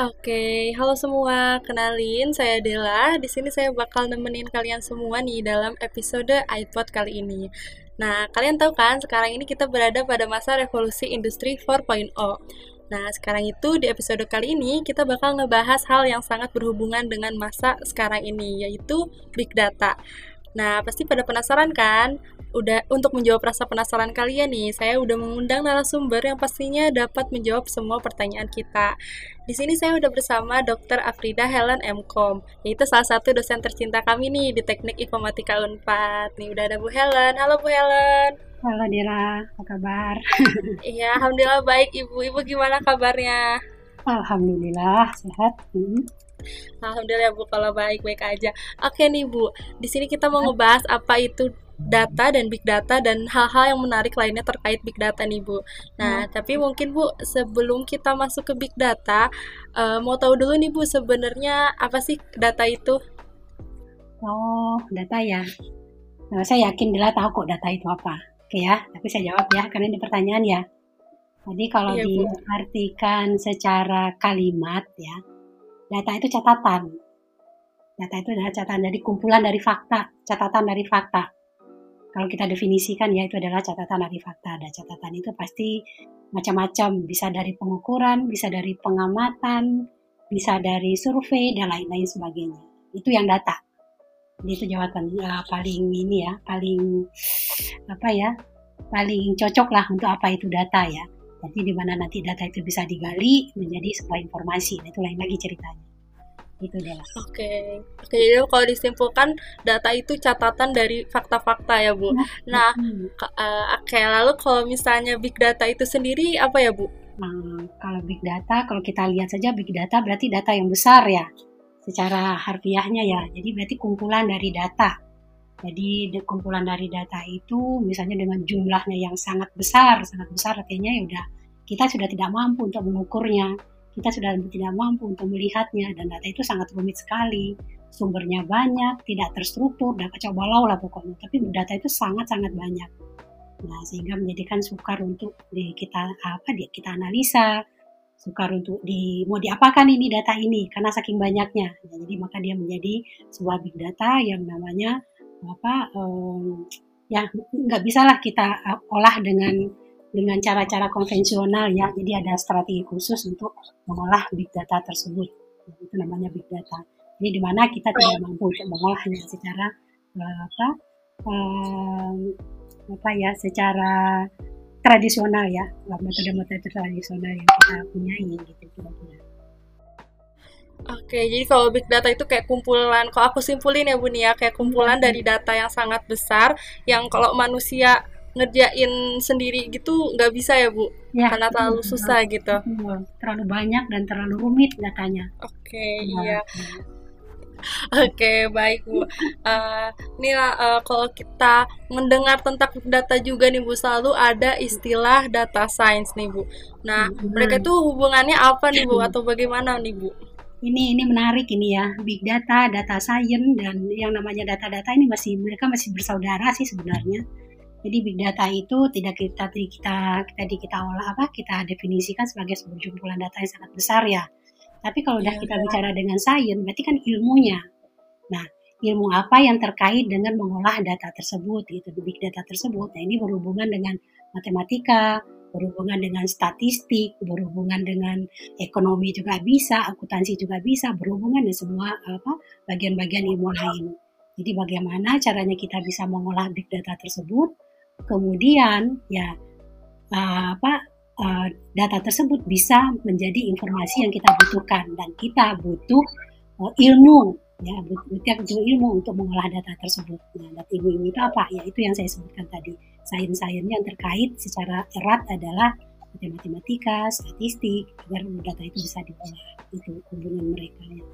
Oke, halo semua. Kenalin, saya Dela. Di sini saya bakal nemenin kalian semua nih dalam episode iPod kali ini. Nah, kalian tahu kan, sekarang ini kita berada pada masa revolusi industri 4.0. Nah, sekarang itu di episode kali ini kita bakal ngebahas hal yang sangat berhubungan dengan masa sekarang ini, yaitu big data. Nah, pasti pada penasaran kan? Udah untuk menjawab rasa penasaran kalian nih, saya udah mengundang narasumber yang pastinya dapat menjawab semua pertanyaan kita. Di sini saya udah bersama Dr. Afrida Helen Mkom, yaitu salah satu dosen tercinta kami nih di Teknik Informatika Unpad. Nih udah ada Bu Helen. Halo Bu Helen. Halo Dira, apa kabar? Iya, alhamdulillah baik Ibu. Ibu gimana kabarnya? Alhamdulillah sehat. Hmm. Alhamdulillah Bu kalau baik-baik aja. Oke nih Bu, di sini kita mau ngebahas apa itu data dan big data dan hal-hal yang menarik lainnya terkait big data nih Bu. Nah, hmm. tapi mungkin Bu sebelum kita masuk ke big data, uh, mau tahu dulu nih Bu sebenarnya apa sih data itu? Oh, data ya. Nah, saya yakin Dila tahu kok data itu apa. Oke ya, tapi saya jawab ya karena ini pertanyaan ya. Jadi kalau iya, diartikan secara kalimat ya, data itu catatan. Data itu adalah catatan dari kumpulan dari fakta, catatan dari fakta. Kalau kita definisikan ya itu adalah catatan dari fakta. Dan catatan itu pasti macam-macam, bisa dari pengukuran, bisa dari pengamatan, bisa dari survei dan lain-lain sebagainya. Itu yang data. Jadi itu jawaban uh, paling ini ya, paling apa ya, paling cocok lah untuk apa itu data ya. Jadi di mana nanti data itu bisa digali menjadi sebuah informasi. Nah, itu lain lagi ceritanya. Itu adalah. Oke. Okay. Oke, jadi kalau disimpulkan data itu catatan dari fakta-fakta ya, Bu. Nah, nah hmm. uh, oke, okay, lalu kalau misalnya big data itu sendiri apa ya, Bu? Nah, kalau big data, kalau kita lihat saja big data berarti data yang besar ya. Secara harfiahnya ya. Jadi berarti kumpulan dari data jadi kumpulan dari data itu misalnya dengan jumlahnya yang sangat besar, sangat besar artinya ya udah kita sudah tidak mampu untuk mengukurnya, kita sudah tidak mampu untuk melihatnya dan data itu sangat rumit sekali. Sumbernya banyak, tidak terstruktur, dan kacau balau lah pokoknya. Tapi data itu sangat-sangat banyak. Nah, sehingga menjadikan sukar untuk di kita apa dia kita analisa, sukar untuk di mau diapakan ini data ini karena saking banyaknya. Nah, jadi maka dia menjadi sebuah big data yang namanya apa um, ya nggak bisa lah kita uh, olah dengan dengan cara-cara konvensional ya. Jadi ada strategi khusus untuk mengolah big data tersebut. Itu namanya big data. Jadi di mana kita tidak mampu untuk mengolahnya secara uh, apa um, apa ya secara tradisional ya. Metode-metode tradisional yang kita punyai gitu kira-kira Oke, jadi kalau big data itu kayak kumpulan, kalau aku simpulin ya Bun ya, kayak kumpulan hmm. dari data yang sangat besar, yang kalau manusia ngerjain sendiri gitu nggak bisa ya Bu, ya, karena terlalu susah gitu. Terlalu banyak dan terlalu rumit datanya. Oke, ya. iya. Oke, baik Bu. Uh, nih uh, kalau kita mendengar tentang data juga nih Bu, selalu ada istilah data science nih Bu. Nah, hmm. mereka itu hubungannya apa nih Bu atau bagaimana nih Bu? Ini ini menarik ini ya. Big data data science dan yang namanya data-data ini masih mereka masih bersaudara sih sebenarnya. Jadi big data itu tidak kita kita kita di kita olah apa kita definisikan sebagai sebuah jumlah data yang sangat besar ya. Tapi kalau udah ya, kita bicara dengan sains berarti kan ilmunya. Nah ilmu apa yang terkait dengan mengolah data tersebut itu big data tersebut? Nah ini berhubungan dengan matematika berhubungan dengan statistik, berhubungan dengan ekonomi juga bisa, akuntansi juga bisa, berhubungan dengan semua apa bagian-bagian ilmu lain. Jadi bagaimana caranya kita bisa mengolah big data tersebut, kemudian ya apa uh, data tersebut bisa menjadi informasi yang kita butuhkan dan kita butuh uh, ilmu ya butuh ilmu untuk mengolah data tersebut. Nah, data ilmu itu apa? Ya itu yang saya sebutkan tadi sains-sains yang terkait secara erat adalah matematika, statistik, agar data itu bisa diolah. Itu hubungan mereka ya.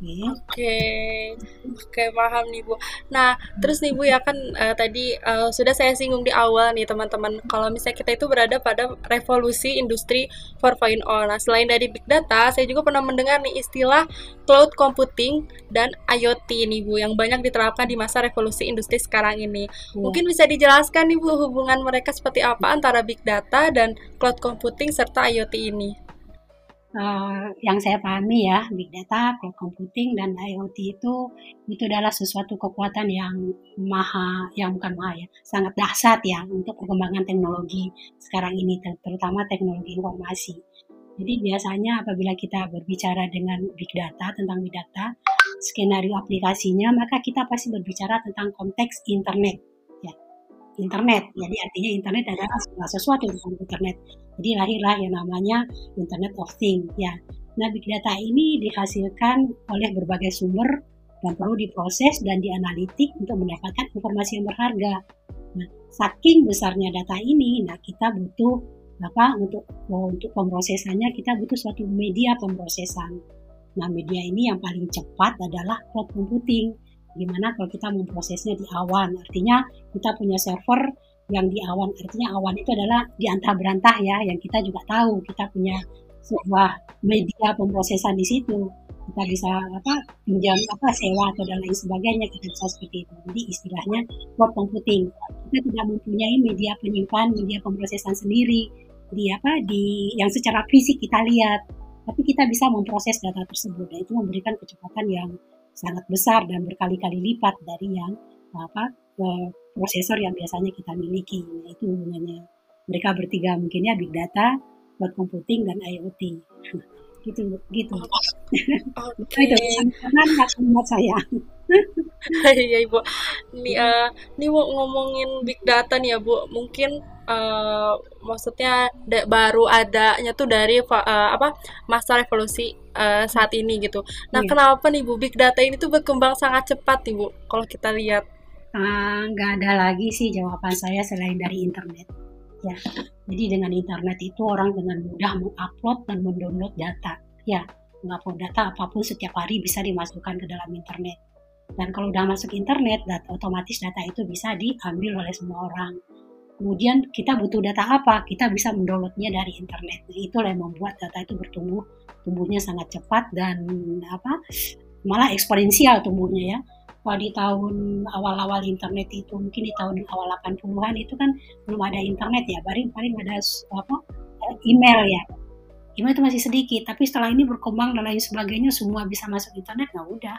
Oke, okay. oke okay, paham nih Bu. Nah, terus nih Bu ya kan uh, tadi uh, sudah saya singgung di awal nih teman-teman, kalau misalnya kita itu berada pada revolusi industri 4.0. Nah, selain dari big data, saya juga pernah mendengar nih istilah cloud computing dan IoT nih Bu yang banyak diterapkan di masa revolusi industri sekarang ini. Hmm. Mungkin bisa dijelaskan nih Bu hubungan mereka seperti apa antara big data dan cloud computing serta IoT ini? Uh, yang saya pahami ya, big data, cloud computing dan IoT itu itu adalah sesuatu kekuatan yang maha, yang bukan maha ya, sangat dahsyat ya untuk perkembangan teknologi sekarang ini, terutama teknologi informasi. Jadi biasanya apabila kita berbicara dengan big data tentang big data, skenario aplikasinya, maka kita pasti berbicara tentang konteks internet internet. Jadi artinya internet adalah segala sesuatu tentang internet. Jadi lahirlah yang namanya Internet of Things ya. Nah, big data ini dihasilkan oleh berbagai sumber dan perlu diproses dan dianalitik untuk mendapatkan informasi yang berharga. Nah, saking besarnya data ini, nah kita butuh apa untuk untuk pemrosesannya kita butuh suatu media pemrosesan. Nah, media ini yang paling cepat adalah cloud computing Gimana kalau kita memprosesnya di awan? Artinya kita punya server yang di awan. Artinya awan itu adalah di antah berantah ya, yang kita juga tahu kita punya sebuah media pemrosesan di situ. Kita bisa apa pinjam apa sewa atau dan lain sebagainya kita bisa seperti itu. Jadi istilahnya cloud computing. Kita tidak mempunyai media penyimpan, media pemrosesan sendiri di apa di yang secara fisik kita lihat tapi kita bisa memproses data tersebut dan itu memberikan kecepatan yang sangat besar dan berkali-kali lipat dari yang apa prosesor yang biasanya kita miliki. Nah, itu hubungannya mereka bertiga mungkin ya big data, cloud computing dan IoT. gitu gitu. Okay. itu karena kalimat saya. Iya ibu. Nih, uh, nih bu ngomongin big data nih ya bu. Mungkin uh, maksudnya baru adanya tuh dari uh, apa masa revolusi uh, saat ini gitu. Nah, yeah. kenapa nih Bu big data ini tuh berkembang sangat cepat nih Bu kalau kita lihat? Nggak uh, ada lagi sih jawaban saya selain dari internet. Ya, jadi dengan internet itu orang dengan mudah mengupload dan mendownload data. Ya, mengupload data apa pun setiap hari bisa dimasukkan ke dalam internet. Dan kalau udah masuk internet, data, otomatis data itu bisa diambil oleh semua orang Kemudian kita butuh data apa? Kita bisa mendownloadnya dari internet. Itulah yang membuat data itu bertumbuh, tumbuhnya sangat cepat dan apa? Malah eksponensial tumbuhnya ya. Kalau di tahun awal-awal internet itu mungkin di tahun awal 80-an itu kan belum ada internet ya, paling paling ada apa? email ya. Email itu masih sedikit, tapi setelah ini berkembang dan lain sebagainya semua bisa masuk internet, nah udah.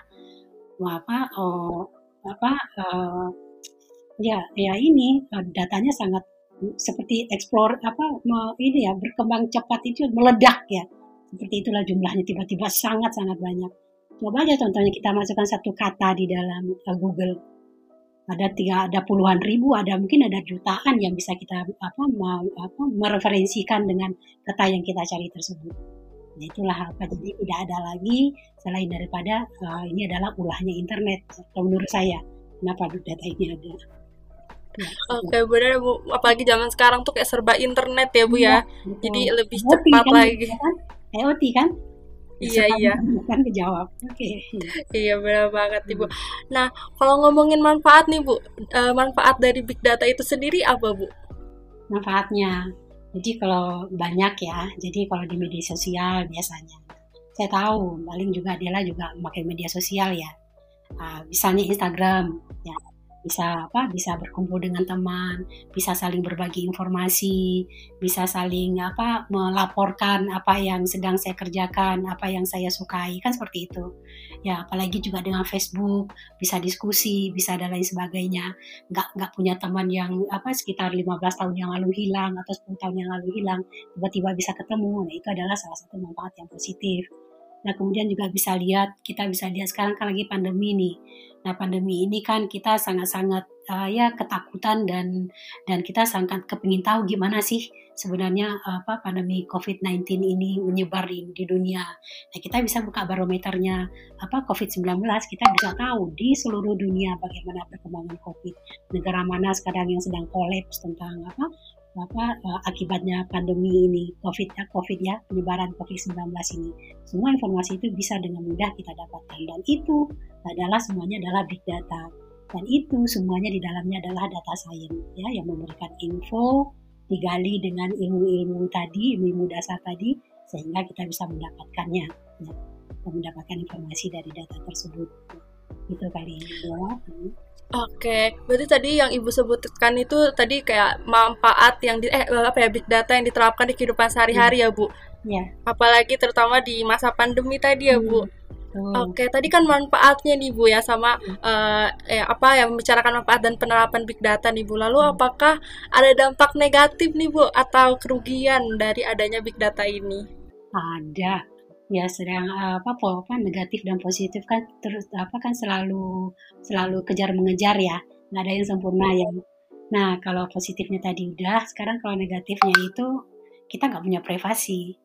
Apa oh, apa uh, ya ya ini eh, datanya sangat seperti explore apa ini ya berkembang cepat itu meledak ya seperti itulah jumlahnya tiba-tiba sangat sangat banyak coba aja contohnya kita masukkan satu kata di dalam uh, Google. Ada tiga ada puluhan ribu ada mungkin ada jutaan yang bisa kita apa, ma, apa mereferensikan dengan kata yang kita cari tersebut. Nah itulah apa. Jadi tidak ada lagi selain daripada uh, ini adalah ulahnya internet menurut saya. Kenapa data ini ada? Oke okay, benar bu, apalagi zaman sekarang tuh kayak serba internet ya bu ya, ya jadi lebih cepat kan, lagi. Kan? IoT kan? Iya iya. Kan kejawab. Oke. Okay. iya benar banget ibu. Nah kalau ngomongin manfaat nih bu, uh, manfaat dari big data itu sendiri apa bu? Manfaatnya, jadi kalau banyak ya, jadi kalau di media sosial biasanya, saya tahu paling juga Adela juga memakai media sosial ya. Uh, misalnya Instagram, ya bisa apa bisa berkumpul dengan teman bisa saling berbagi informasi bisa saling apa melaporkan apa yang sedang saya kerjakan apa yang saya sukai kan seperti itu. Ya apalagi juga dengan Facebook bisa diskusi bisa dan lain sebagainya. Nggak nggak punya teman yang apa sekitar 15 tahun yang lalu hilang atau 10 tahun yang lalu hilang tiba-tiba bisa ketemu. Nah itu adalah salah satu manfaat yang positif Nah kemudian juga bisa lihat, kita bisa lihat sekarang kan lagi pandemi nih. Nah pandemi ini kan kita sangat-sangat uh, ya ketakutan dan dan kita sangat kepingin tahu gimana sih sebenarnya apa pandemi COVID-19 ini menyebar di, di dunia. Nah kita bisa buka barometernya apa COVID-19, kita bisa tahu di seluruh dunia bagaimana perkembangan COVID. Negara mana sekarang yang sedang kolaps tentang apa apa uh, akibatnya pandemi ini COVID ya COVID ya penyebaran COVID-19 ini. Semua informasi itu bisa dengan mudah kita dapatkan. Dan itu adalah semuanya adalah big data. Dan itu semuanya di dalamnya adalah data science ya yang memberikan info digali dengan ilmu-ilmu tadi ilmu-ilmu dasar tadi sehingga kita bisa mendapatkannya ya, mendapatkan informasi dari data tersebut itu kali ya. Oke, berarti tadi yang ibu sebutkan itu tadi kayak manfaat yang di eh apa ya big data yang diterapkan di kehidupan sehari-hari ya bu. Ya. Apalagi terutama di masa pandemi tadi ya, Bu. Hmm, Oke, tadi kan manfaatnya nih Bu ya sama eh, eh, apa ya membicarakan manfaat dan penerapan big data nih Bu. Lalu apakah ada dampak negatif nih Bu atau kerugian dari adanya big data ini? Ada. Ya, sedang apa po- apa negatif dan positif kan terus apa kan selalu selalu kejar mengejar ya. Nggak ada yang sempurna ya. Nah, kalau positifnya tadi udah, sekarang kalau negatifnya itu kita nggak punya privasi.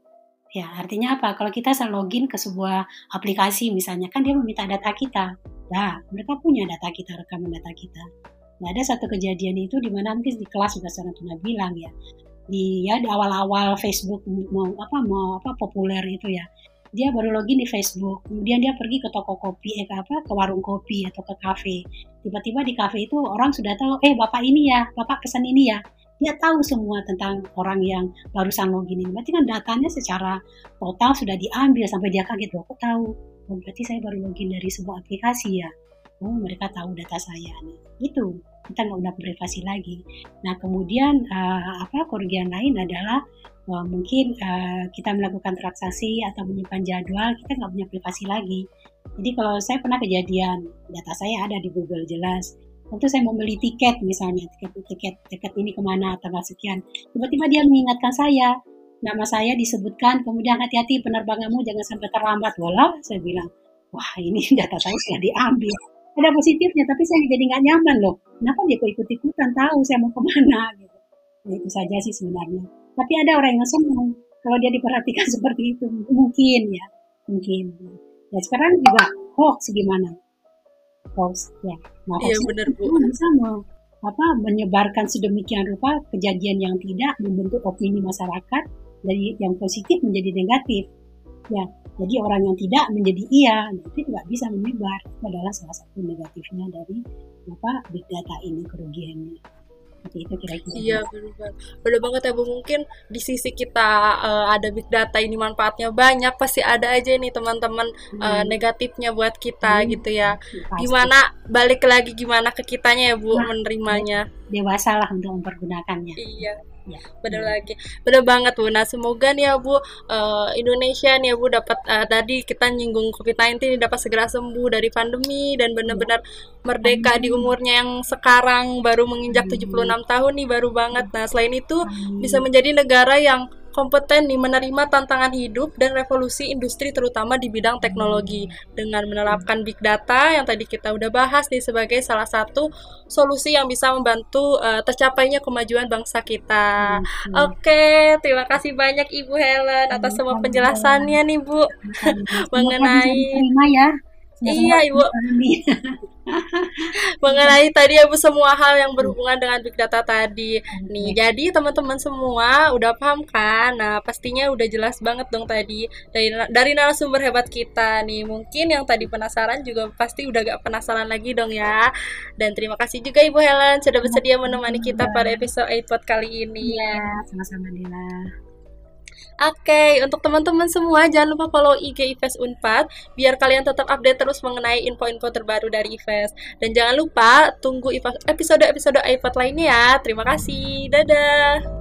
Ya, artinya apa? Kalau kita login ke sebuah aplikasi misalnya, kan dia meminta data kita. Nah, mereka punya data kita, rekaman data kita. Nah, ada satu kejadian itu di mana mungkin di kelas juga saya pernah bilang ya. Di ya di awal-awal Facebook mau apa mau apa populer itu ya. Dia baru login di Facebook, kemudian dia pergi ke toko kopi, eh ke apa ke warung kopi atau ke kafe. Tiba-tiba di kafe itu orang sudah tahu, eh bapak ini ya, bapak pesan ini ya dia tahu semua tentang orang yang barusan login ini. Berarti kan datanya secara total sudah diambil sampai dia kaget loh, kok tahu? Oh, berarti saya baru login dari sebuah aplikasi ya. Oh, mereka tahu data saya. Nah, itu kita nggak udah privasi lagi. Nah, kemudian uh, apa kerugian lain adalah uh, mungkin uh, kita melakukan transaksi atau menyimpan jadwal, kita nggak punya privasi lagi. Jadi kalau saya pernah kejadian, data saya ada di Google jelas, tentu saya mau beli tiket misalnya tiket tiket tiket ini ke mana tanggal sekian tiba-tiba dia mengingatkan saya. Nama saya disebutkan kemudian hati-hati penerbanganmu jangan sampai terlambat. Walau saya bilang wah ini data saya sudah diambil. Ada positifnya tapi saya jadi nggak nyaman loh kenapa dia kok ikut ikutan? Tahu saya mau ke mana gitu. Nah, itu saja sih sebenarnya. Tapi ada orang yang senang kalau dia diperhatikan seperti itu. Mungkin ya. Mungkin. Ya sekarang juga hoax gimana? Hoax ya. Nah Iya hoax bener itu Bu. bisa me- apa menyebarkan sedemikian rupa kejadian yang tidak membentuk opini masyarakat dari yang positif menjadi negatif ya jadi orang yang tidak menjadi iya itu nggak bisa menyebar itu adalah salah satu negatifnya dari apa big data ini kerugiannya seperti itu kira-kira Iya bener banget. Bener banget ya Bu. Mungkin di sisi kita eh, ada big data ini manfaatnya banyak, pasti ada aja nih teman-teman Hmm. negatifnya buat kita Hmm. gitu ya. Pasti. Gimana balik lagi gimana ke kitanya ya Bu Nah, menerimanya. dewasa lah untuk mempergunakannya Iya. Ya Bener Hmm. lagi, bener banget Bu. Nah semoga nih ya Bu eh, Indonesia nih ya Bu dapat eh, tadi kita nyinggung COVID-19 ini dapat segera sembuh dari pandemi dan benar-benar merdeka di Amin. umurnya yang sekarang baru menginjak Amin. 76 tahun nih baru banget. Nah selain itu Amin. bisa menjadi negara yang kompeten nih menerima tantangan hidup dan revolusi industri terutama di bidang teknologi dengan menerapkan big data yang tadi kita udah bahas nih sebagai salah satu solusi yang bisa membantu eh, tercapainya kemajuan bangsa kita. Hmm. Oke, terima kasih banyak Ibu Helen atas semua Sama-sama. penjelasannya nih Bu. Mengenai- ya Iya, Ibu. Mengenai tadi ya Bu semua hal yang berhubungan dengan big data tadi. Nih, jadi teman-teman semua udah paham kan? Nah, pastinya udah jelas banget dong tadi dari dari narasumber hebat kita nih. Mungkin yang tadi penasaran juga pasti udah gak penasaran lagi dong ya. Dan terima kasih juga Ibu Helen sudah bersedia menemani kita pada episode iPod kali ini. Iya, sama-sama Dila. Oke, untuk teman-teman semua jangan lupa follow IG IFES Unpad biar kalian tetap update terus mengenai info-info terbaru dari IFES. Dan jangan lupa tunggu episode-episode iPod lainnya ya. Terima kasih. Dadah.